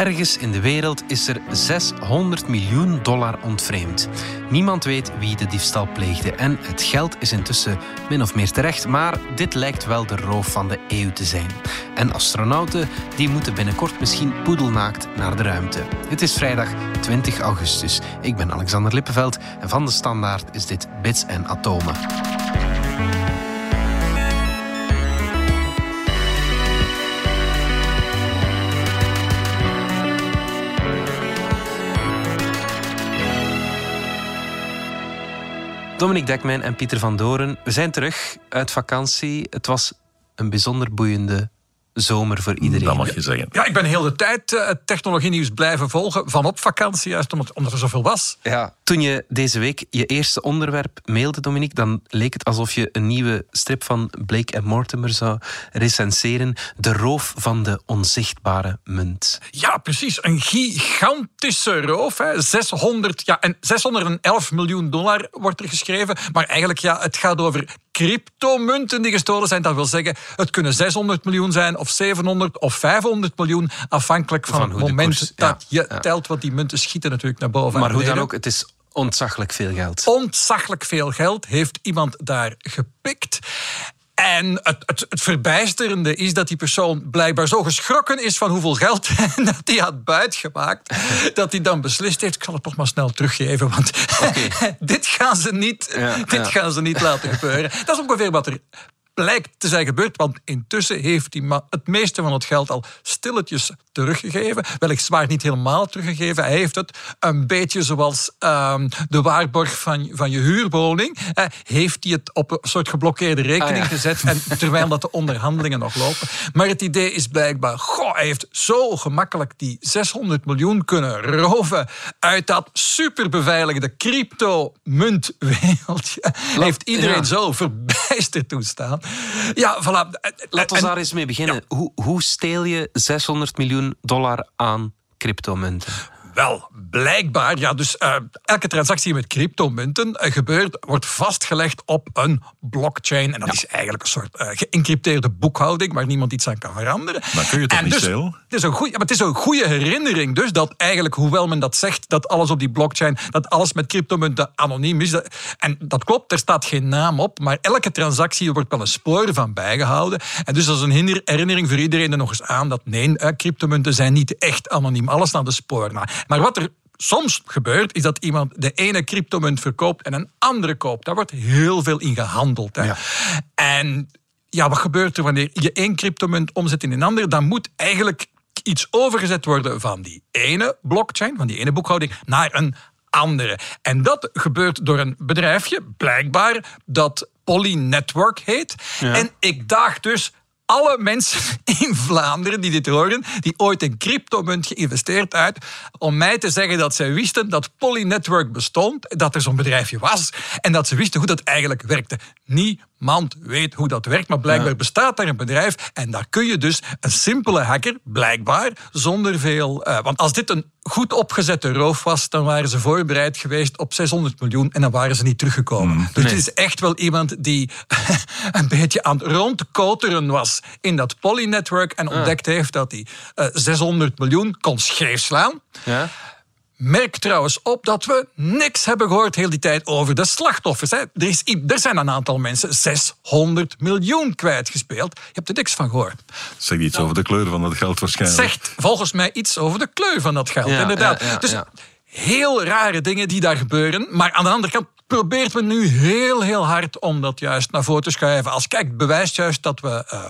Ergens in de wereld is er 600 miljoen dollar ontvreemd. Niemand weet wie de diefstal pleegde en het geld is intussen min of meer terecht, maar dit lijkt wel de roof van de eeuw te zijn. En astronauten die moeten binnenkort misschien poedelnaakt naar de ruimte. Het is vrijdag 20 augustus. Ik ben Alexander Lippenveld en van de Standaard is dit Bits en Atomen. Dominique Dekmijn en Pieter van Doren, we zijn terug uit vakantie. Het was een bijzonder boeiende zomer voor iedereen. Dat mag je zeggen. Ja, ik ben heel de tijd uh, technologie-nieuws blijven volgen. Van op vakantie, juist omdat, omdat er zoveel was. Ja. Toen je deze week je eerste onderwerp mailde, Dominique, dan leek het alsof je een nieuwe strip van Blake en Mortimer zou recenseren. De roof van de onzichtbare munt. Ja, precies. Een gigantische roof. Hè. 600, ja, en 611 miljoen dollar wordt er geschreven. Maar eigenlijk, ja, het gaat over cryptomunten die gestolen zijn. Dat wil zeggen, het kunnen 600 miljoen zijn, of 700 of 500 miljoen, afhankelijk van, het moment dat je telt. Want die munten schieten natuurlijk naar boven. Maar hoe dan ook, het is ontzaglijk veel geld. Ontzaglijk veel geld heeft iemand daar gepikt. En het, het, het, verbijsterende is dat die persoon blijkbaar zo geschrokken is van hoeveel geld dat hij had buitgemaakt, dat hij dan beslist heeft: ik zal het toch maar snel teruggeven, want dit, gaan ze niet, dit gaan ze niet laten gebeuren. Dat is ongeveer wat er lijkt te zijn gebeurd. Want intussen heeft hij het meeste van het geld al stilletjes teruggegeven. Weliswaar niet helemaal teruggegeven. Hij heeft het een beetje zoals ehm, de waarborg van, van je huurwoning. Heeft hij het op een soort geblokkeerde rekening ah, gezet. En, terwijl dat de onderhandelingen nog lopen. Maar het idee is blijkbaar... Goh, hij heeft zo gemakkelijk die 600 miljoen kunnen roven... uit dat superbeveiligde crypto-muntwereldje. Heeft iedereen zo verbijsterd toestaan. Ja, voilà. Laten we daar eens mee beginnen. Hoe, hoe steel je 600 miljoen dollar aan cryptomunten? Wel, blijkbaar, ja, dus uh, elke transactie met cryptomunten uh, gebeurt, wordt vastgelegd op een blockchain. En dat is eigenlijk een soort uh, geïncrypteerde boekhouding waar niemand iets aan kan veranderen. Maar kun je het niet dus, Het is, een goeie, maar het is een goede herinnering dus dat eigenlijk, hoewel men dat zegt, dat alles op die blockchain, dat alles met cryptomunten anoniem is. en dat klopt, er staat geen naam op, maar elke transactie wordt wel een spoor van bijgehouden. En dus dat is een herinnering voor iedereen er nog eens aan dat nee, cryptomunten zijn niet echt anoniem. Alles naar de spoor. Maar maar wat er soms gebeurt, is dat iemand de ene cryptomunt verkoopt en een andere koopt. Daar wordt heel veel in gehandeld. Hè. En ja, wat gebeurt er wanneer je één cryptomunt omzet in een andere? Dan moet eigenlijk iets overgezet worden van die ene blockchain, van die ene boekhouding, naar een andere. En dat gebeurt door een bedrijfje, blijkbaar, dat Poly Network heet. En ik daag dus alle mensen in Vlaanderen die dit horen, die ooit in cryptomunt geïnvesteerd uit, om mij te zeggen dat zij wisten dat Poly Network bestond, dat er zo'n bedrijfje was en dat ze wisten hoe dat eigenlijk werkte. Niemand weet hoe dat werkt, maar blijkbaar bestaat daar een bedrijf en daar kun je dus een simpele hacker, blijkbaar, zonder veel... Uh, want als dit een goed opgezette roof was, dan waren ze voorbereid geweest op 600 miljoen en dan waren ze niet teruggekomen. Mm, dus het is echt wel iemand die een beetje aan het rondkoteren was in dat Poly-network en ontdekt heeft dat hij 600 miljoen kon scheef slaan. Ja. Merk trouwens op dat we niks hebben gehoord heel die tijd over de slachtoffers. Hè. Er, is, er zijn een aantal mensen 600 miljoen kwijtgespeeld. Je hebt er niks van gehoord. Zeg iets over de kleur van dat geld waarschijnlijk. Zegt volgens mij iets over de kleur van dat geld, inderdaad. Ja, dus heel rare dingen die daar gebeuren. Maar aan de andere kant probeert men nu heel, heel hard om dat juist naar voren te schuiven. Als kijk, bewijst juist dat we... Uh,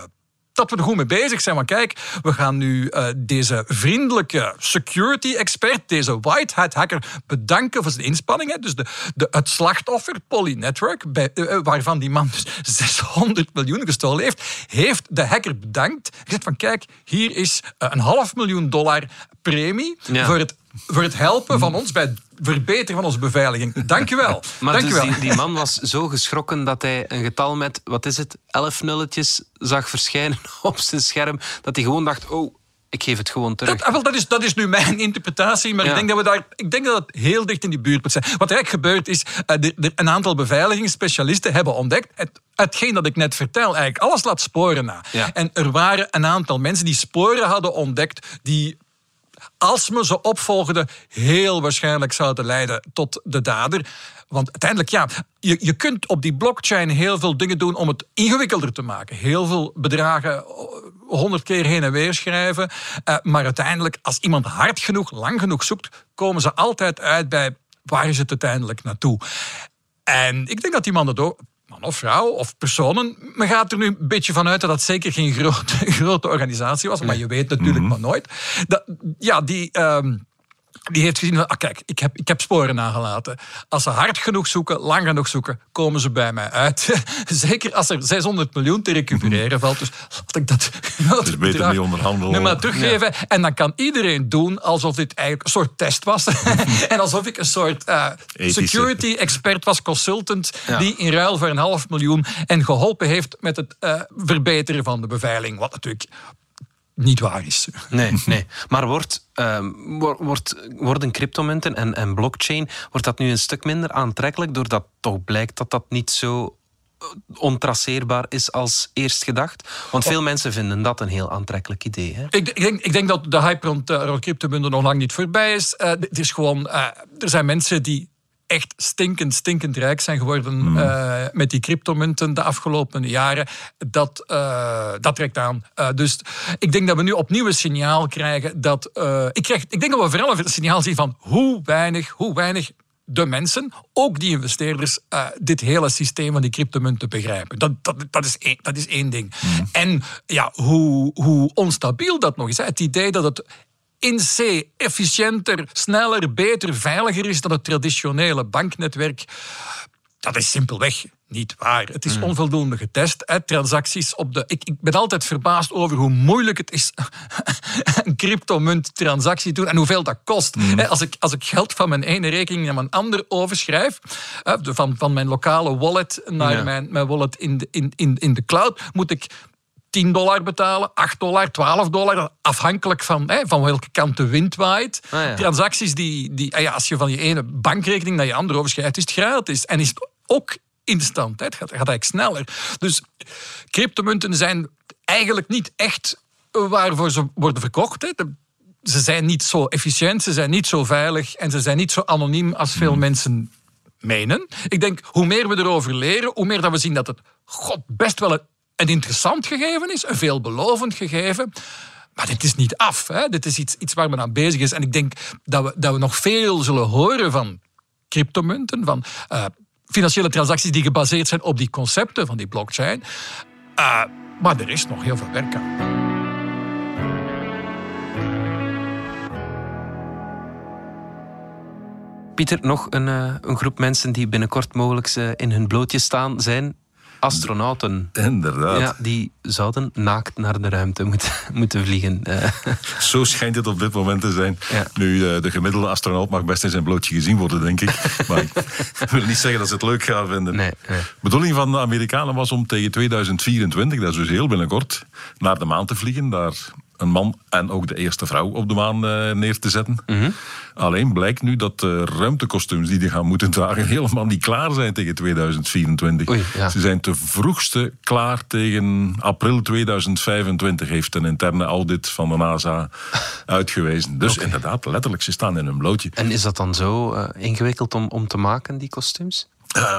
dat we er goed mee bezig zijn. Maar kijk, we gaan nu uh, deze vriendelijke security expert, deze white hat hacker, bedanken voor zijn inspanningen. Dus de, de, het slachtoffer, Poly Network, bij, uh, waarvan die man dus 600 miljoen gestolen heeft, heeft de hacker bedankt. Gezegd van kijk, hier is een half miljoen dollar premie ja. voor het voor het helpen van ons bij verbeteren van onze beveiliging. Dank je wel. Maar Dank dus wel. Die, die, man was zo geschrokken dat hij een getal met, wat is het, elf nulletjes zag verschijnen op zijn scherm, dat hij gewoon dacht, oh, ik geef het gewoon terug. Dat, ah, dat, is, dat is nu mijn interpretatie, maar ik, denk dat we daar, ik denk dat het heel dicht in die buurt moet zijn. Wat er eigenlijk gebeurt is, de, de, een aantal beveiligingsspecialisten hebben ontdekt, het, hetgeen dat ik net vertel, eigenlijk alles laat sporen na. En er waren een aantal mensen die sporen hadden ontdekt die als men ze opvolgde, heel waarschijnlijk zouden leiden tot de dader. Want uiteindelijk, ja, je, je kunt op die blockchain heel veel dingen doen om het ingewikkelder te maken. Heel veel bedragen honderd keer heen en weer schrijven. Uh, maar uiteindelijk, als iemand hard genoeg, lang genoeg zoekt, komen ze altijd uit bij waar is het uiteindelijk naartoe. En ik denk dat die man dat ook man of vrouw of personen. Men gaat er nu een beetje vanuit dat dat zeker geen grote, grote organisatie was, maar je weet natuurlijk mm maar nooit. Dat, ja, die. Um, die heeft gezien van, ah, kijk, ik heb, ik heb sporen nagelaten. Als ze hard genoeg zoeken, lang genoeg zoeken, komen ze bij mij uit. Zeker als er 600 miljoen te recupereren valt. Dus laat ik dat... Het is beter niet onderhandelen. Nu maar teruggeven. En dan kan iedereen doen alsof dit eigenlijk een soort test was. en alsof ik een soort uh, security expert was, consultant, die in ruil voor een half miljoen en geholpen heeft met het uh, verbeteren van de beveiliging. Wat natuurlijk niet waar is. Nee, nee. maar wordt, uh, wordt, worden cryptomunten en, en blockchain, wordt dat nu een stuk minder aantrekkelijk doordat toch blijkt dat dat niet zo eh, ontraceerbaar is als eerst gedacht? Want veel mensen vinden dat een heel aantrekkelijk idee. Hè? Ik, ik, denk, ik denk dat de hype rond, uh, cryptomunten nog lang niet voorbij is. Uh, het is gewoon, er zijn mensen die echt stinkend, stinkend rijk zijn geworden hmm. eh, met die cryptomunten de afgelopen jaren. Dat, uh, dat trekt aan. Uh, dus ik denk dat we nu opnieuw een signaal krijgen dat. ik, krijg, ik denk dat we vooral een signaal zien van hoe weinig, hoe weinig de mensen, ook die investeerders, dit hele systeem van die cryptomunten begrijpen. Dat, dat, dat, is, één, dat is één ding. Hmm. En ja, hoe, hoe onstabiel dat nog is. Hè? Het idee dat het in C efficiënter, sneller, beter, veiliger is dan het traditionele banknetwerk. Dat is simpelweg niet waar. Het is hmm. onvoldoende getest. Hè. Transacties op de. Ik, ik, ben altijd verbaasd over hoe moeilijk het is een cryptomunt transactie doen en hoeveel dat kost. Hmm. Als, ik, als ik geld van mijn ene rekening naar mijn andere overschrijf, van, van mijn lokale wallet naar mijn, mijn wallet in de, in, in, in de cloud, moet ik 10 dollar betalen, 8 dollar, 12 dollar, afhankelijk van, hè, van welke kant de wind waait. Ah, Transacties die, die ah ja, als je van je ene bankrekening naar je andere overschrijft, is het gratis. En is het ook instant. Hè. Het gaat, gaat eigenlijk sneller. Dus cryptomunten zijn eigenlijk niet echt waarvoor ze worden verkocht. Hè. Ze zijn niet zo efficiënt, ze zijn niet zo veilig en ze zijn niet zo anoniem als veel hmm. mensen menen. Ik denk, hoe meer we erover leren, hoe meer dat we zien dat het god, best wel een een interessant gegeven is, een veelbelovend gegeven. Maar dit is niet af. Hè? Dit is iets, iets waar men aan bezig is. En ik denk dat we, dat we nog veel zullen horen van cryptomunten, van uh, financiële transacties die gebaseerd zijn op die concepten van die blockchain. Uh, maar er is nog heel veel werk aan. Pieter, nog een, uh, een, groep mensen die binnenkort mogelijk in hun blootje staan zijn astronauten. Inderdaad. Ja, die zouden naakt naar de ruimte moeten, moeten vliegen. Eh. Zo schijnt het op dit moment te zijn. Nu, eh, de gemiddelde astronaut mag best in zijn blootje gezien worden, denk ik. Maar ik wil niet zeggen dat ze het leuk gaan vinden. Nee, nee. De bedoeling van de Amerikanen was om tegen 2024, dat is dus heel binnenkort, naar de maan te vliegen. Daar een man en ook de eerste vrouw op de maan uh, neer te zetten. Mhm. Alleen blijkt nu dat de ruimtekostuums die die gaan moeten dragen helemaal niet klaar zijn tegen 2024. Ze zijn te vroegste klaar tegen april 2025, heeft een interne audit van de NASA uitgewezen. Dus inderdaad, letterlijk, ze staan in hun blootje. En is dat dan zo uh, ingewikkeld om, om te maken, die kostuums? Uh,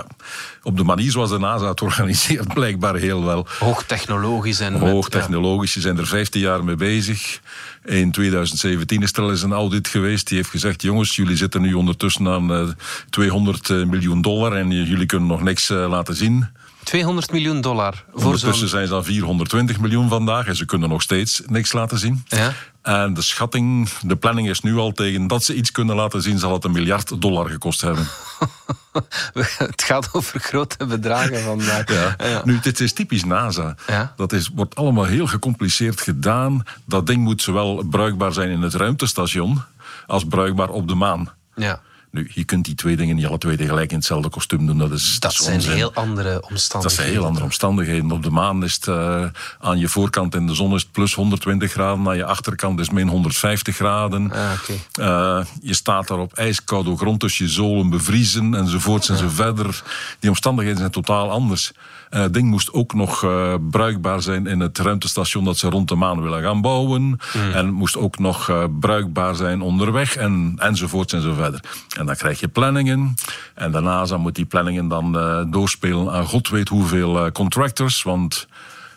op de manier zoals de NASA het organiseert, blijkbaar heel wel. Hoogtechnologisch en. Hoogtechnologisch, ze zijn er 15 jaar mee bezig. In 2017 is er al eens een audit geweest. Die heeft gezegd: jongens, jullie zitten nu ondertussen aan 200 eh, miljoen dollar en jullie kunnen nog niks eh, laten zien. 200 miljoen dollar. Voor Ondertussen zijn ze aan 420 miljoen vandaag en ze kunnen nog steeds niks laten zien. Ja. En de schatting, de planning is nu al tegen dat ze iets kunnen laten zien, zal het een miljard dollar gekost hebben. het gaat over grote bedragen vandaag. Ja. Ja. Nu, dit is typisch NASA. Ja. Dat is, wordt allemaal heel gecompliceerd gedaan. Dat ding moet zowel bruikbaar zijn in het ruimtestation als bruikbaar op de maan. Ja. Nu, je kunt die twee dingen niet alle twee tegelijk in hetzelfde kostuum doen. Dat, is, Dat zijn onzin. heel andere Dat omstandigheden. zijn heel andere omstandigheden. Op de maan is het eh, aan je voorkant in de zon is het plus 120 graden. Aan je achterkant is het min 150 graden. Ah. Eh, je staat daar op ijskoude grond, dus je zolen bevriezen enzovoorts en zo verder. Die omstandigheden zijn totaal anders. En het ding moest ook nog eh, bruikbaar zijn in het ruimtestation dat ze rond de maan willen gaan bouwen. En het moest ook nog eh, bruikbaar zijn onderweg en, enzovoorts en zo verder. En dan krijg je planningen. En NASA moet die planningen dan eh, doorspelen aan god weet hoeveel eh, contractors. Want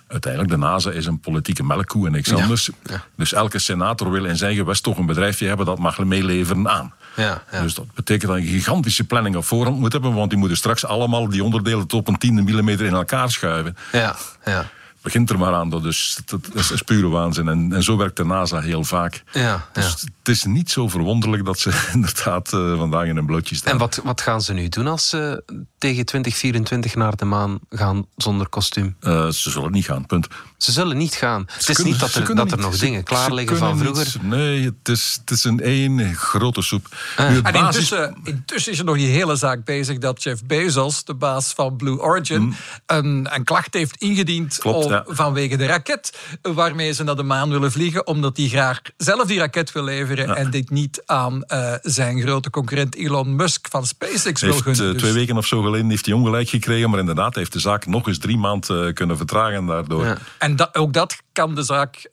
uiteindelijk, de NASA is een politieke melkkoe en niks anders. Dus elke senator wil in zijn gewest toch een bedrijfje hebben dat mag meeleveren aan. Ja. Dus dat betekent dat je gigantische planning op voorhand moet hebben, want die moeten straks allemaal die onderdelen tot op een tiende millimeter in elkaar schuiven. Ja, ja. Begint er maar aan, dat, dus, dat, dat is pure waanzin. En, en zo werkt de NASA heel vaak. Ja, Dus ja. het is niet zo verwonderlijk dat ze inderdaad eh, vandaag in een blootje staan. En wat, wat gaan ze nu doen als ze tegen 2024 naar de maan gaan zonder kostuum? Eh, ze zullen niet gaan, punt. Ze zullen niet gaan. het is kunnen- niet dat er, dat er niet. nog Ze- dingen klaar liggen van vroeger. niet. Nee, het is, het is een één grote soep. Ah. Nu, het En basis- intussen, intussen is er nog die hele zaak bezig dat Jeff Bezos, de baas van Blue Origin, een, een klacht heeft ingediend Mm. Klopt, om- ja. vanwege de raket waarmee ze naar de maan willen vliegen, omdat hij graag zelf die raket wil leveren en dit niet aan eh, zijn grote concurrent Elon Musk van SpaceX wil gunnen. eh, Dus- Twee weken of zo geleden heeft hij ongelijk gekregen, maar inderdaad heeft de zaak nog eens drie maanden eh, kunnen vertragen daardoor. Ja. En ook dat kan de zaak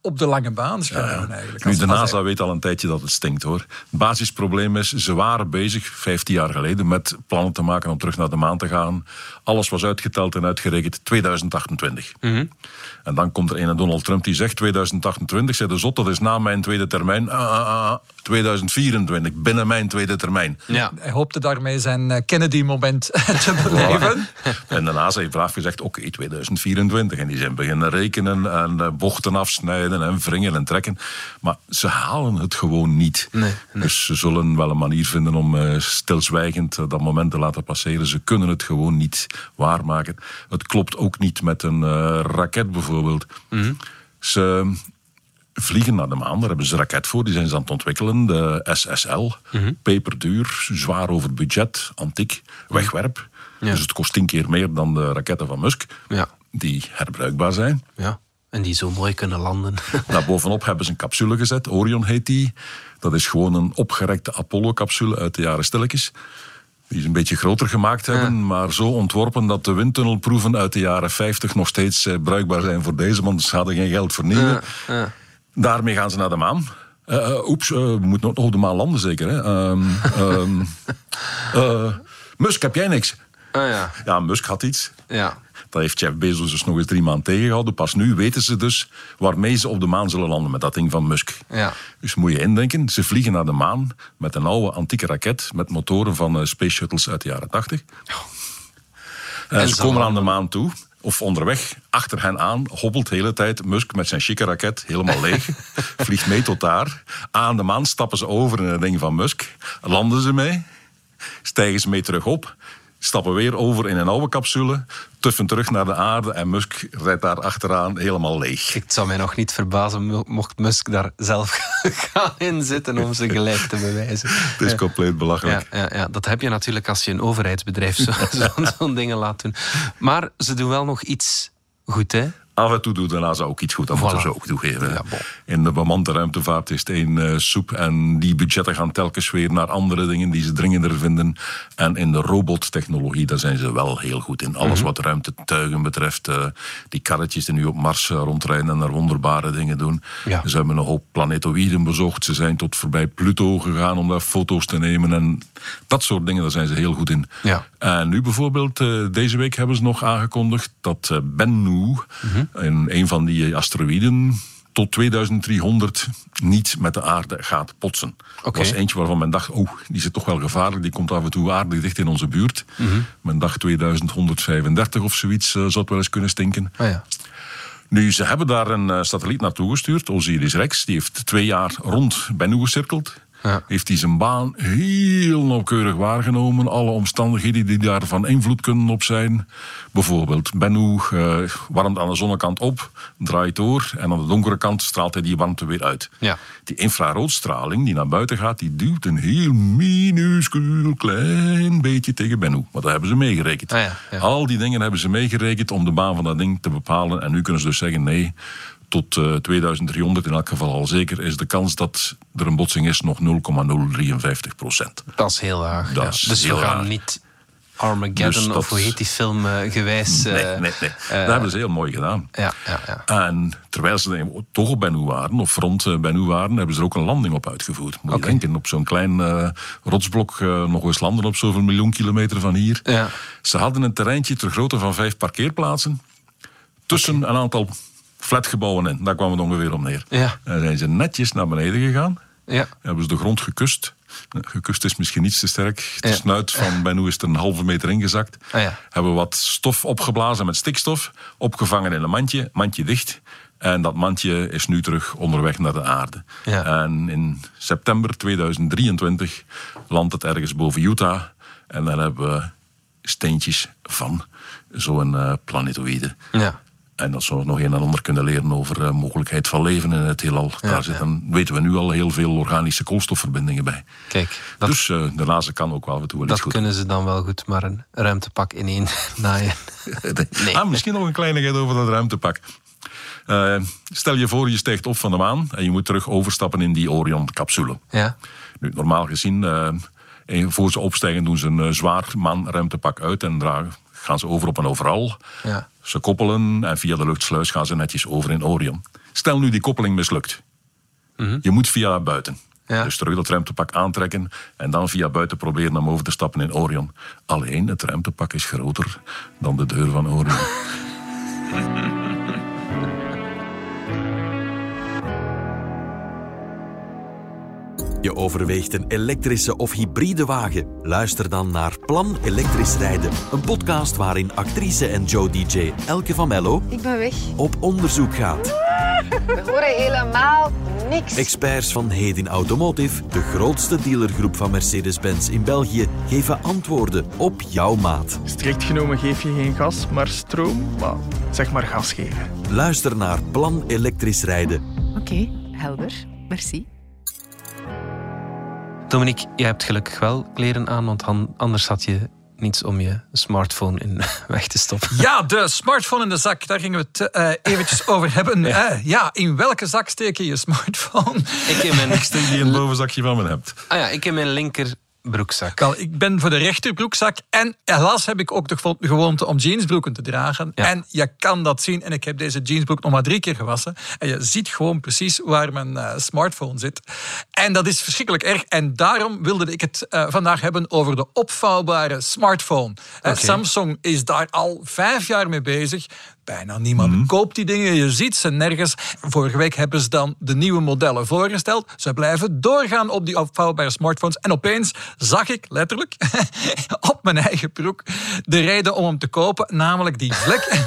op de lange baan schuiven eigenlijk. Nu, de NASA weet al een tijdje dat het stinkt hoor. Het basisprobleem is, ze waren bezig, 15 jaar geleden, met plannen te maken om terug naar de maan te gaan. Alles was uitgeteld en uitgerekend 2028. En dan komt er een Donald Trump die zegt 2028, zei de zot, dat is na mijn tweede termijn. Ah, ah, ah, 2024, binnen mijn tweede termijn. Ja. Hij hoopte daarmee zijn eh, Kennedy-moment te beleven. En de NASA heeft braaf gezegd, oké, 2024. En die zijn beginnen rekenen en eh, bochten afsnijden en wringen en trekken. Maar ze halen het gewoon niet. Nee, nee. Dus ze zullen wel een manier vinden om eh, stilzwijgend dat moment te laten passeren. Ze kunnen het gewoon niet waarmaken. Het klopt ook niet met een eh, raket bijvoorbeeld. Ze vliegen naar de maan. Daar hebben ze een raket voor. Die zijn ze aan het ontwikkelen. De SSL. Peperduur, zwaar over budget, antiek, wegwerp. Ja. Dus het kost tien keer meer dan de raketten van Musk. Ja. Die herbruikbaar zijn. ja. En die zo mooi kunnen landen. Daarbovenop hebben ze een capsule gezet. Orion heet die. Dat is gewoon een opgerekte Apollo-capsule uit de jaren stilletjes. Die ze een beetje groter gemaakt hebben, maar zo ontworpen dat de windtunnelproeven uit de jaren 50 nog steeds eh, bruikbaar zijn voor deze, want ze hadden geen geld voor nieuwe. ja. Daarmee gaan ze naar de maan. Eh, oeps, we moeten nog op de maan landen zeker. Hè? Ehm, ehm, eh, Musk, heb jij niks? Ah ja. Ja, Musk had iets. Ja. Dat heeft Jeff Bezos dus nog eens drie maanden tegengehouden. Pas nu weten ze dus waarmee ze op de maan zullen landen met dat ding van Musk. Ja. Dus moet je indenken, ze vliegen naar de maan met een oude antieke raket met motoren van eh, space shuttles uit de jaren 80. En ze komen aan de maan toe, of onderweg, achter hen aan, hobbelt de hele tijd Musk met zijn chique raket, helemaal leeg. vliegt mee tot daar. Aan de maan stappen ze over in het ding van Musk. Landen ze mee, stijgen ze mee terug op. Stappen weer over in een oude capsule, tuffen terug naar de aarde en Musk rijdt daar achteraan helemaal leeg. Het zou mij nog niet verbazen mo- mocht Musk daar zelf gaan in zitten om zijn gelijk te bewijzen. Het is compleet belachelijk. Ja, ja, ja, dat heb je natuurlijk als je een overheidsbedrijf zo- zo- zo'n dingen laat doen. Maar ze doen wel nog iets goed, hè? Af en toe doet de NASA ook iets goed, dat Voilà. moeten ze ook toegeven. Ja. In de bemande ruimtevaart is het één eh, soep en die budgetten gaan telkens weer naar andere dingen die ze dringender vinden. En in de robottechnologie, daar zijn ze wel heel goed in. Mhm. Alles wat ruimtetuigen betreft, eh, die karretjes die nu op Mars eh, rondrijden en daar wonderbare dingen doen. Ja. Ze hebben een hoop planetoïden bezocht, ze zijn tot voorbij Pluto gegaan om daar foto's te nemen en dat soort dingen, daar zijn ze heel goed in. Ja. En nu bijvoorbeeld, deze week hebben ze nog aangekondigd dat eh, Bennu, in een van die asteroïden, tot 2300 niet met de aarde gaat. Dat was eentje waarvan men dacht, oh, die zit toch wel gevaarlijk, die komt af en toe aardig dicht in onze buurt. Men dacht 2135 of zoiets eh, zou het wel eens kunnen stinken. Ah, ja. Nu, ze hebben daar een eh, satelliet naartoe gestuurd, Osiris Rex. Die heeft twee jaar rond Bennu gecirkeld. Ja. heeft hij zijn baan heel nauwkeurig waargenomen. Alle omstandigheden die daar van invloed kunnen op zijn. Bijvoorbeeld, Bennu eh, warmt aan de zonnekant op, draait door en aan de donkere kant straalt hij die warmte weer uit. Ja. Die infraroodstraling die naar buiten gaat, die duwt een heel minuscuul klein beetje tegen Bennu. Maar dat hebben ze meegerekend. Ah ja. Al die dingen hebben ze meegerekend om de baan van dat ding te bepalen. En nu kunnen ze dus zeggen, nee, tot eh, 2300 in elk geval al zeker, is de kans dat er een botsing is nog 0,053 procent. Dat is heel laag. Ja. is Dus we heel gaan laag. niet Armageddon Dus dat- of hoe heet die film eh, gewijs. Nee, eh, nee, nee. eh, dat hebben ze heel mooi gedaan. Ja, ja, ja. En terwijl ze toch op Bennu waren, of rond eh, Bennu waren, hebben ze er ook een landing op uitgevoerd. Moet je denken, op zo'n klein eh, rotsblok eh, nog eens landen op zoveel miljoen kilometer van hier. Ja. Ze hadden een terreintje ter grootte van vijf parkeerplaatsen tussen een aantal flatgebouwen in. Daar kwam het ongeveer om neer. Ja. En zijn ze netjes naar beneden gegaan. Ja. Hebben ze de grond gekust. Gekust is misschien iets te sterk. De Ja. snuit van Bennu is er een halve meter ingezakt. Ah ja. Hebben wat stof opgeblazen met stikstof. Opgevangen in een mandje. Mandje dicht. En dat mandje is nu terug onderweg naar de aarde. Ja. En in september 2023 landt het ergens boven Utah. En dan hebben we steentjes van zo'n eh, planetoïde. ja. En dat ze nog een en ander kunnen leren over de mogelijkheid van leven in het heelal. Daar zitten, weten we nu al heel veel organische koolstofverbindingen bij. Kijk, dat, dus eh, de NASA kan ook wel af en toe wel dat goed. kunnen ze dan wel goed, maar een ruimtepak in één naaien. Nee. Ah, misschien nog een kleinigheid over dat ruimtepak. Eh, stel je voor, je stijgt op van de maan en je moet terug overstappen in die Orion-capsule. Ja. Nu, normaal gezien, eh, en voor ze opstijgen doen ze een eh, zwaar maanruimtepak uit en dragen, gaan ze over op een overal. Ja. Ze koppelen en via de luchtsluis gaan ze netjes over in Orion. Stel nu die koppeling mislukt. Je moet via buiten. Ja. Dus terug dat ruimtepak aantrekken en dan via buiten proberen om over te stappen in Orion. Alleen het ruimtepak is groter dan de deur van Orion. Je overweegt een elektrische of hybride wagen? Luister dan naar Plan Elektrisch Rijden. Een podcast waarin actrice en Joe DJ Elke van Mello Ik ben weg. op onderzoek gaat. We horen helemaal niks. Experts van Hedin Automotive, de grootste dealergroep van Mercedes-Benz in België, geven antwoorden op jouw maat. Strikt genomen geef je geen gas, maar stroom. Maar zeg maar gas geven. Luister naar Plan Elektrisch Rijden. Oké, helder. Merci. Dominique, jij hebt gelukkig wel kleren aan, want anders had je niets om je smartphone in weg te stoppen. Ja, de smartphone in de zak, daar gingen we het eh, eventjes over hebben. Ja. ja, in welke zak steek je je smartphone? Ik in mijn, Stel die in het bovenzakje van me hebt. ah ja, ik in mijn linker broekzak. Wel, ik ben voor de rechterbroekzak en helaas heb ik ook de gewo- gewoonte om jeansbroeken te dragen. Ja. En je kan dat zien en ik heb deze jeansbroek nog maar drie keer gewassen. En je ziet gewoon precies waar mijn eh, smartphone zit. En dat is verschrikkelijk erg. En daarom wilde ik het eh, vandaag hebben over de opvouwbare smartphone. Eh. Samsung is daar al vijf jaar mee bezig. Bijna niemand koopt die dingen. Je ziet ze nergens. Vorige week hebben ze dan de nieuwe modellen voorgesteld. Ze blijven doorgaan op die opvouwbare smartphones. En opeens zag ik letterlijk op mijn eigen broek de reden om hem te kopen. Namelijk die vlek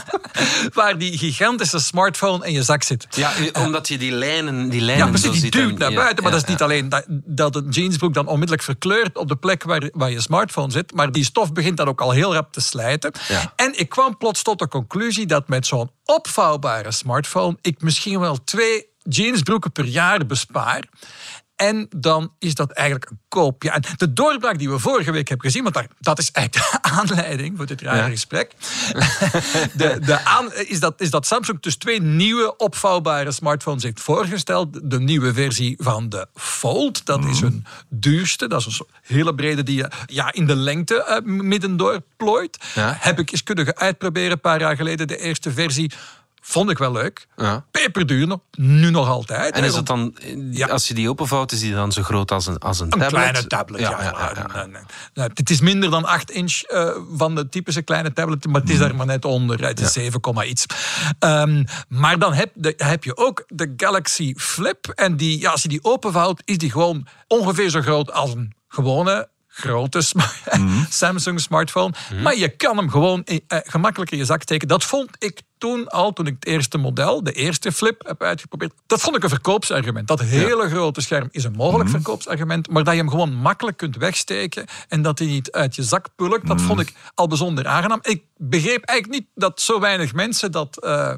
waar die gigantische smartphone in je zak zit. Ja, u- omdat je die lijnen, die lijnen Ja, precies, zo die ziet. duwt naar ja, buiten. Maar ja, dat is niet ja. alleen dat, dat een jeansbroek dan onmiddellijk verkleurt op de plek waar, waar je smartphone zit. Maar die stof begint dan ook al heel rap te slijten. Ja. En ik kwam plots tot de conclusie dat met zo'n opvouwbare smartphone ik misschien wel twee jeansbroeken per jaar bespaar. En dan is dat eigenlijk een koop. Ja, en de doorbraak die we vorige week hebben gezien, want daar, dat is eigenlijk de aanleiding voor dit rare Ja. gesprek. De, de aan, is, dat, is dat Samsung dus twee nieuwe opvouwbare smartphones heeft voorgesteld. De nieuwe versie van de Fold, dat is hun duurste. Dat is een hele brede die je ja, in de lengte eh, middendoor plooit. Ja. Heb ik eens kunnen uitproberen een paar jaar geleden. De eerste versie vond ik wel leuk. Ja. Peperduur nog, nu nog altijd. En is het dan, Ja. als je die openvouwt, is die dan zo groot als een, als een Een tablet? kleine tablet, ja. Ja, ja. Nee, nee. Nee, Het is minder dan 8 inch eh, van de typische kleine tablet, maar het is daar maar net onder. Het is 7, komma iets. Ehm, maar dan heb, de- heb je ook de Galaxy Flip. En die, ja, als je die openvouwt, is die gewoon ongeveer zo groot als een gewone grote sma- Samsung smartphone. Maar je kan hem gewoon eh, gemakkelijk in je zak steken. Dat vond ik toen al, toen ik het eerste model, de eerste flip, heb uitgeprobeerd. Dat vond ik een verkoopsargument. Dat hele grote scherm is een mogelijk verkoopsargument. Maar dat je hem gewoon makkelijk kunt wegsteken en dat hij niet uit je zak pulkt, dat vond ik al bijzonder aangenaam. Ik begreep eigenlijk niet dat zo weinig mensen dat, eh,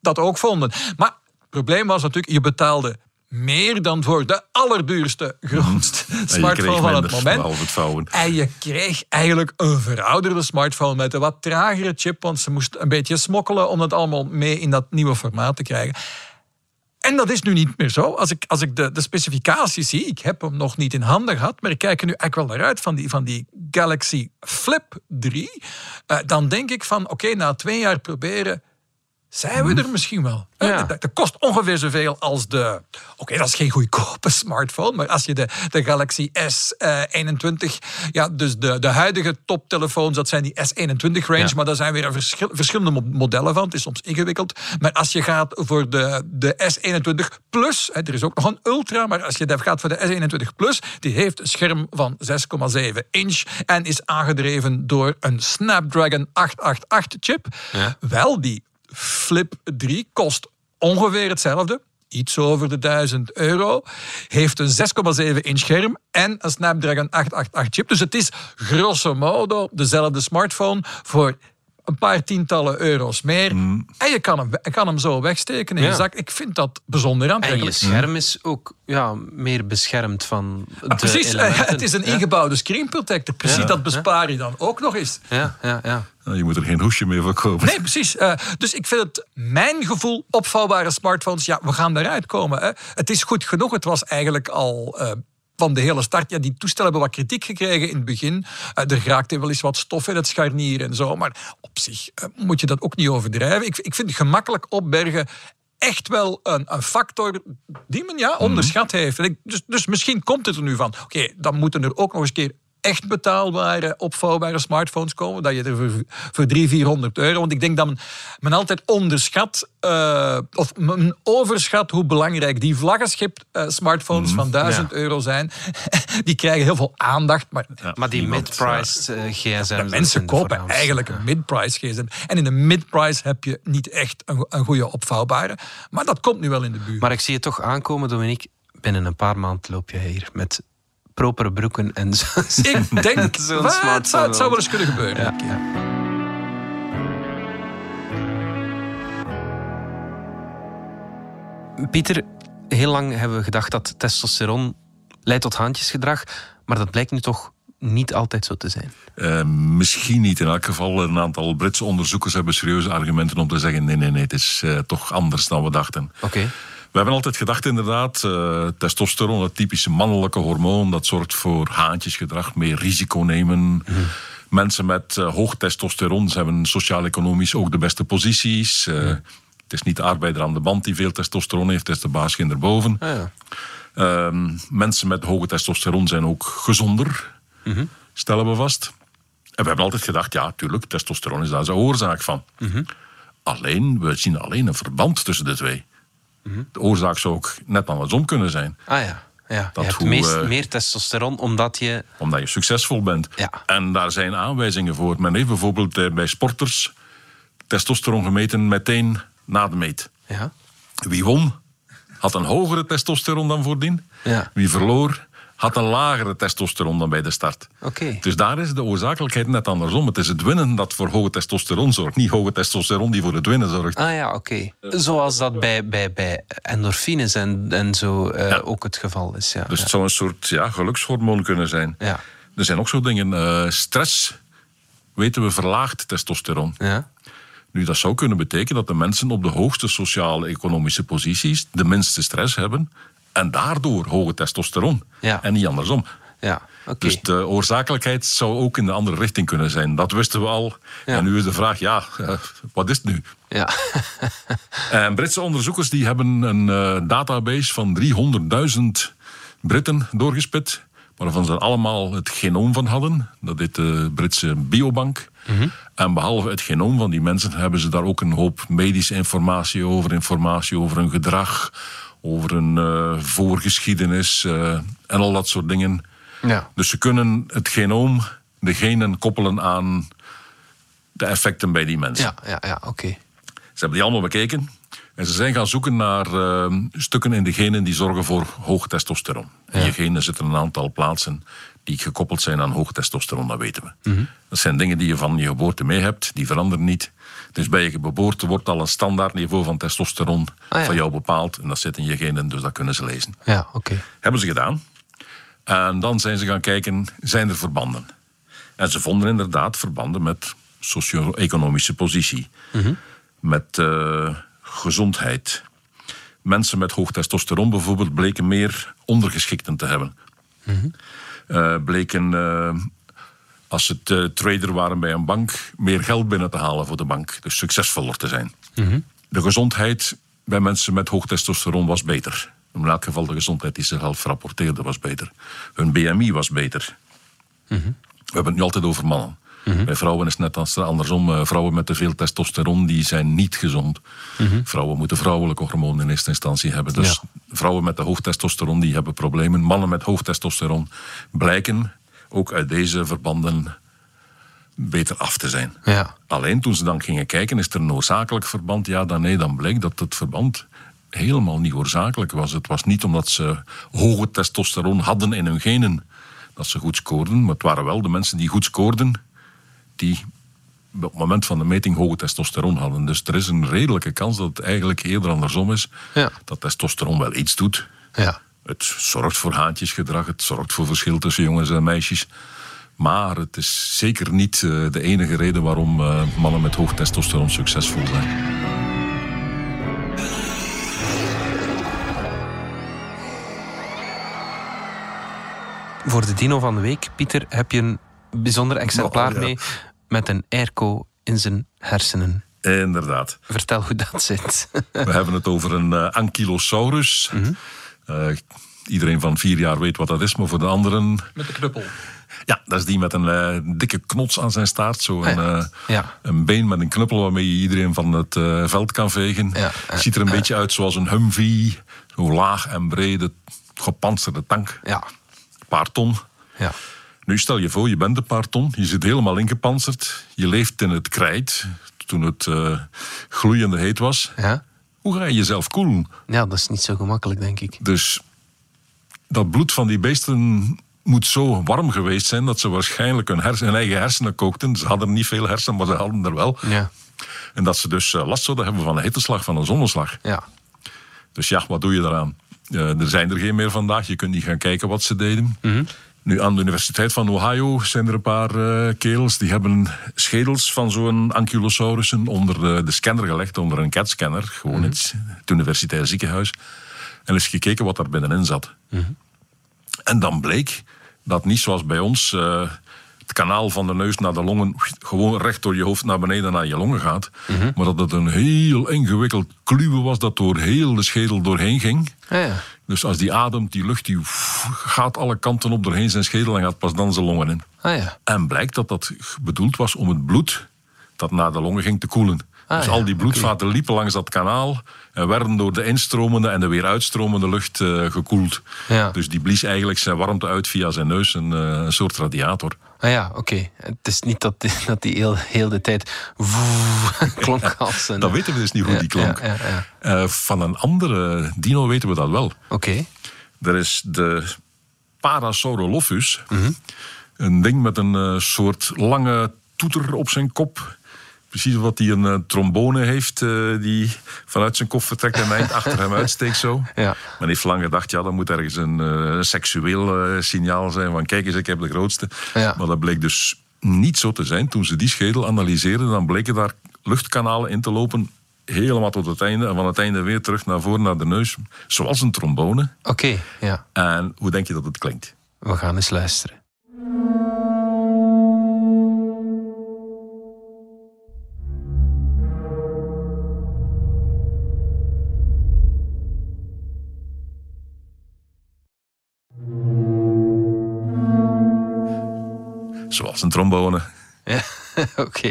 dat ook vonden. Maar het probleem was natuurlijk, je betaalde meer dan voor de allerduurste, grootste smartphone van het moment. het vouwen. En je kreeg eigenlijk een verouderde smartphone met een wat tragere chip, want ze moest een beetje smokkelen om het allemaal mee in dat nieuwe formaat te krijgen. En dat is nu niet meer zo. Als ik, als ik de, de specificaties zie, ik heb hem nog niet in handen gehad, maar ik kijk er nu eigenlijk wel naar uit van die, van die Galaxy Flip 3. eh, dan denk ik van, oké, na twee jaar proberen, zijn we er misschien wel. Eh, Ja. Dat, dat kost ongeveer zoveel als de... Oké, dat is geen goedkope smartphone, maar als je de, de Galaxy S21... ja, dus de, de huidige toptelefoons, dat zijn die S21 range, Ja. maar daar zijn weer verschil- verschillende mo- modellen van. Het is soms ingewikkeld. Maar als je gaat voor de, de S21 Plus, hè, er is ook nog een Ultra, maar als je gaat voor de S21 Plus, die heeft een scherm van 6,7 inch en is aangedreven door een Snapdragon 888 chip. Ja. Wel, die Flip 3 kost ongeveer hetzelfde. Iets over de 1000 euro. Heeft een 6,7 inch scherm en een Snapdragon 888 chip. Dus het is grosso modo dezelfde smartphone voor een paar tientallen euro's meer. En je kan hem, je kan hem zo wegsteken in Ja. je zak. Ik vind dat bijzonder En je scherm is ook ja, meer beschermd van de Ah, Precies, eh, elementen. het is een Ja. ingebouwde screen protector. Precies, Ja. dat bespaar je dan ook nog eens. Ja, ja, ja. Nou, Je moet er geen hoesje meer voor kopen. Nee, precies. Eh, dus ik vind het, mijn gevoel, opvouwbare smartphones, ja, we gaan eruit komen. Hè. Het is goed genoeg. Het was eigenlijk al eh, van de hele start. Ja, die toestellen hebben wat kritiek gekregen in het begin. Eh, er raakte wel eens wat stof in het scharnier en zo. Maar op zich eh, moet je dat ook niet overdrijven. Ik, ik vind gemakkelijk opbergen echt wel een, een factor die men ja, onderschat heeft. Dus, dus misschien komt het er nu van. Oké, dan moeten er ook nog eens een keer echt betaalbare, opvouwbare smartphones komen. Dat je er voor, voor 300, 400 euro... Want ik denk dat men, men altijd onderschat... eh, of men overschat hoe belangrijk die vlaggenschip eh, smartphones van 1000 ja. euro zijn. die krijgen heel veel aandacht, maar... Maar die niemand, mid-priced eh, gsm's... De mensen kopen eigenlijk een mid-price gsm. En in een mid-price heb je niet echt een, een goede opvouwbare. Maar dat komt nu wel in de buurt. Maar ik zie het toch aankomen, Dominique. Binnen een paar maanden loop je hier met propere broeken en zo. ik denk, Zo'n wat, smartphone het, zou, het zou wel eens kunnen gebeuren. Ja. Pieter, heel lang hebben we gedacht dat testosteron leidt tot haantjesgedrag. Maar dat blijkt nu toch niet altijd zo te zijn. Eh, misschien niet. In elk geval, een aantal Britse onderzoekers hebben serieuze argumenten om te zeggen: nee, nee, nee, het is eh, toch anders dan we dachten. Oké. Hebben altijd gedacht, inderdaad, eh, testosteron, het typische mannelijke hormoon, dat zorgt voor haantjesgedrag, meer risico nemen. Mensen met eh, hoog testosteron hebben sociaal-economisch ook de beste posities. Eh, Het is niet de arbeider aan de band die veel testosteron heeft, het is de baasje erboven. Ah, ja. Ehm, mensen met hoge testosteron zijn ook gezonder, stellen we vast. En we hebben altijd gedacht, ja, tuurlijk, testosteron is daar zijn oorzaak van. Alleen, we zien alleen een verband tussen de twee. De oorzaak zou ook net andersom kunnen zijn. Ah ja. ja. Dat je hebt hoe, meest, eh, meer testosteron omdat je... Omdat je succesvol bent. Ja. En daar zijn aanwijzingen voor. Men heeft bijvoorbeeld eh, bij sporters testosteron gemeten meteen na de meet. Ja. Wie won, had een hogere testosteron dan voordien. Ja. Wie verloor, had een lagere testosteron dan bij de start. Oké. Dus daar is de oorzakelijkheid net andersom. Het is het winnen dat voor hoge testosteron zorgt. Niet hoge testosteron die voor het winnen zorgt. Ah ja, oké. Zoals dat bij, bij, bij endorfines en, en zo eh, Ja. ook het geval is. Ja. Dus het zou een soort ja, gelukshormoon kunnen zijn. ja. Er zijn ook zo dingen. eh, stress, weten we, verlaagt testosteron. Ja. Nu, dat zou kunnen betekenen dat de mensen op de hoogste sociaal-economische posities de minste stress hebben en daardoor hoge testosteron. Ja. En niet andersom. Ja. Dus de oorzakelijkheid zou ook in de andere richting kunnen zijn. Dat wisten we al. Ja. En nu is de vraag, ja, eh, wat is het nu? Ja. En Britse onderzoekers die hebben een eh, database van 300.000 Britten doorgespit, waarvan ze allemaal het genoom van hadden. Dat heet de Britse biobank. En behalve het genoom van die mensen hebben ze daar ook een hoop medische informatie over, informatie over hun gedrag, over hun eh, voorgeschiedenis eh, en al dat soort dingen. Ja. Dus ze kunnen het genoom, de genen koppelen aan de effecten bij die mensen. Ja, ja, ja oké. Ze hebben die allemaal bekeken. En ze zijn gaan zoeken naar eh, stukken in de genen die zorgen voor hoog testosteron. In je genen zitten een aantal plaatsen die gekoppeld zijn aan hoog testosteron, dat weten we. Mhm. Dat zijn dingen die je van je geboorte mee hebt, die veranderen niet. Dus bij je geboorte wordt al een standaard niveau van testosteron Ah, ja. van jou bepaald. En dat zit in je genen, dus dat kunnen ze lezen. Ja, oké. Hebben ze gedaan. En dan zijn ze gaan kijken, zijn er verbanden? En ze vonden inderdaad verbanden met socio-economische positie. Met eh, gezondheid. Mensen met hoog testosteron bijvoorbeeld bleken meer ondergeschikten te hebben. Eh, bleken, eh, als ze eh, trader waren bij een bank, meer geld binnen te halen voor de bank. Dus succesvoller te zijn. De gezondheid bij mensen met hoog testosteron was beter. In elk geval de gezondheid die ze zelf rapporteerden was beter. Hun BMI was beter. We hebben het nu altijd over mannen. Bij vrouwen is het net andersom. Eh, Vrouwen met te veel testosteron die zijn niet gezond. Vrouwen moeten vrouwelijke hormonen in eerste instantie hebben. Dus vrouwen met te hoog testosteron die hebben problemen. Mannen met hoog testosteron blijken ook uit deze verbanden beter af te zijn. Ja. Alleen toen ze dan gingen kijken, is er een noodzakelijk verband? Ja, dan nee, dan bleek dat het verband helemaal niet oorzakelijk was. Het was niet omdat ze hoge testosteron hadden in hun genen dat ze goed scoorden, maar het waren wel de mensen die goed scoorden die op het moment van de meting hoge testosteron hadden. Dus er is een redelijke kans dat het eigenlijk eerder andersom is. Ja. Dat testosteron wel iets doet. Ja. Het zorgt voor haantjesgedrag, het zorgt voor verschil tussen jongens en meisjes. Maar het is zeker niet eh, de enige reden waarom eh, mannen met hoog testosteron succesvol zijn. Voor de dino van de week, Pieter, heb je een bijzonder exemplaar ja. mee met een airco in zijn hersenen. Inderdaad. Vertel hoe dat zit. We hebben het over een eh, ankylosaurus. Eh, iedereen van vier jaar weet wat dat is, maar voor de anderen... Met de knuppel. Ja, dat is die met een eh, dikke knots aan zijn staart. Zo een, ja. eh, Ja. een been met een knuppel waarmee je iedereen van het eh, veld kan vegen. Ja, Ziet er een beetje uit zoals een Humvee. Zo laag en brede, gepantserde tank. Ja. Een paar ton. Ja. Nu stel je voor, je bent een paar ton. Je zit helemaal ingepantserd. Je leeft in het krijt. Toen het eh, gloeiende heet was. Ja. Hoe ga je jezelf koelen? Ja, dat is niet zo gemakkelijk, denk ik. Dus dat bloed van die beesten moet zo warm geweest zijn dat ze waarschijnlijk hun, hersen, hun eigen hersenen kookten. Ze hadden niet veel hersenen, maar ze hadden er wel. Ja. En dat ze dus eh, last zouden hebben van een hitteslag, van een zonneslag. Ja. Dus ja, wat doe je daaraan? Eh, er zijn er geen meer vandaag. Je kunt niet gaan kijken wat ze deden. Nu, aan de Universiteit van Ohio zijn er een paar eh kerels die hebben schedels van zo'n ankylosaurussen onder de, de scanner gelegd, onder een CAT-scanner, gewoon in het, het universitair ziekenhuis. En is gekeken wat daar binnenin zat. En dan bleek dat niet zoals bij ons eh, het kanaal van de neus naar de longen gewoon recht door je hoofd naar beneden naar je longen gaat. Maar dat het een heel ingewikkeld kluwen was dat door heel de schedel doorheen ging. Ja, ja. Dus als die ademt, die lucht, die gaat alle kanten op doorheen zijn schedel en gaat pas dan zijn longen in. Ah ja. En blijkt dat dat bedoeld was om het bloed dat naar de longen ging te koelen. Ah, dus ja, al die bloedvaten liepen langs dat kanaal en werden door de instromende en de weer uitstromende lucht eh, gekoeld. Ja. Dus die blies eigenlijk zijn warmte uit via zijn neus, een, eh, een soort radiator. Ah ja, oké. Het is niet dat die, dat die heel, heel de tijd klonk als een... Dat weten we dus niet hoe die klonk. Ja, ja, ja. Eh, van een andere dino weten we dat wel. Oké. Er is de Parasaurolophus. Mhm. Een ding met een eh, soort lange toeter op zijn kop. Precies wat hij een eh, trombone heeft, eh, die vanuit zijn kop vertrekt en eind achter hem uitsteekt zo. Ja. Men heeft lang gedacht, ja, dat moet ergens een eh, seksueel signaal zijn van kijk eens, ik heb de grootste. Ja. Maar dat bleek dus niet zo te zijn. Toen ze die schedel analyseerden, dan bleken daar luchtkanalen in te lopen helemaal tot het einde. En van het einde weer terug naar voren, naar de neus. Zoals een trombone. Oké, ja. En hoe denk je dat het klinkt? We gaan eens luisteren. Zoals een trombone. Ja, oké.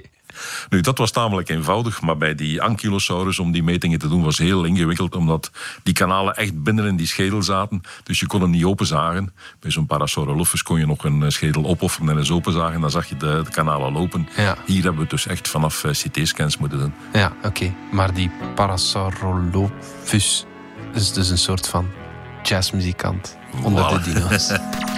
Nu, dat was tamelijk eenvoudig, maar bij die Ankylosaurus om die metingen te doen was heel ingewikkeld, omdat die kanalen echt binnen in die schedel zaten. Dus je kon hem niet openzagen. Bij zo'n Parasaurolophus kon je nog een eh, schedel opofferen en eens openzagen, dan zag je de, de kanalen lopen. Ja. Hier hebben we het dus echt vanaf eh, CT-scans moeten doen. Ja, oké. Maar die Parasaurolophus is dus een soort van jazzmuzikant onder de dino's.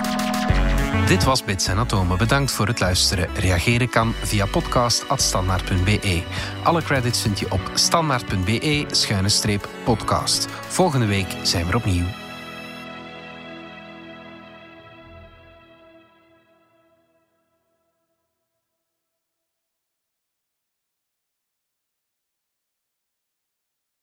Dit was Bits en Atomen. Bedankt voor het luisteren. Reageren kan via podcast.standaard.be. Alle credits vind je op standaard.be-podcast. Volgende week zijn we opnieuw.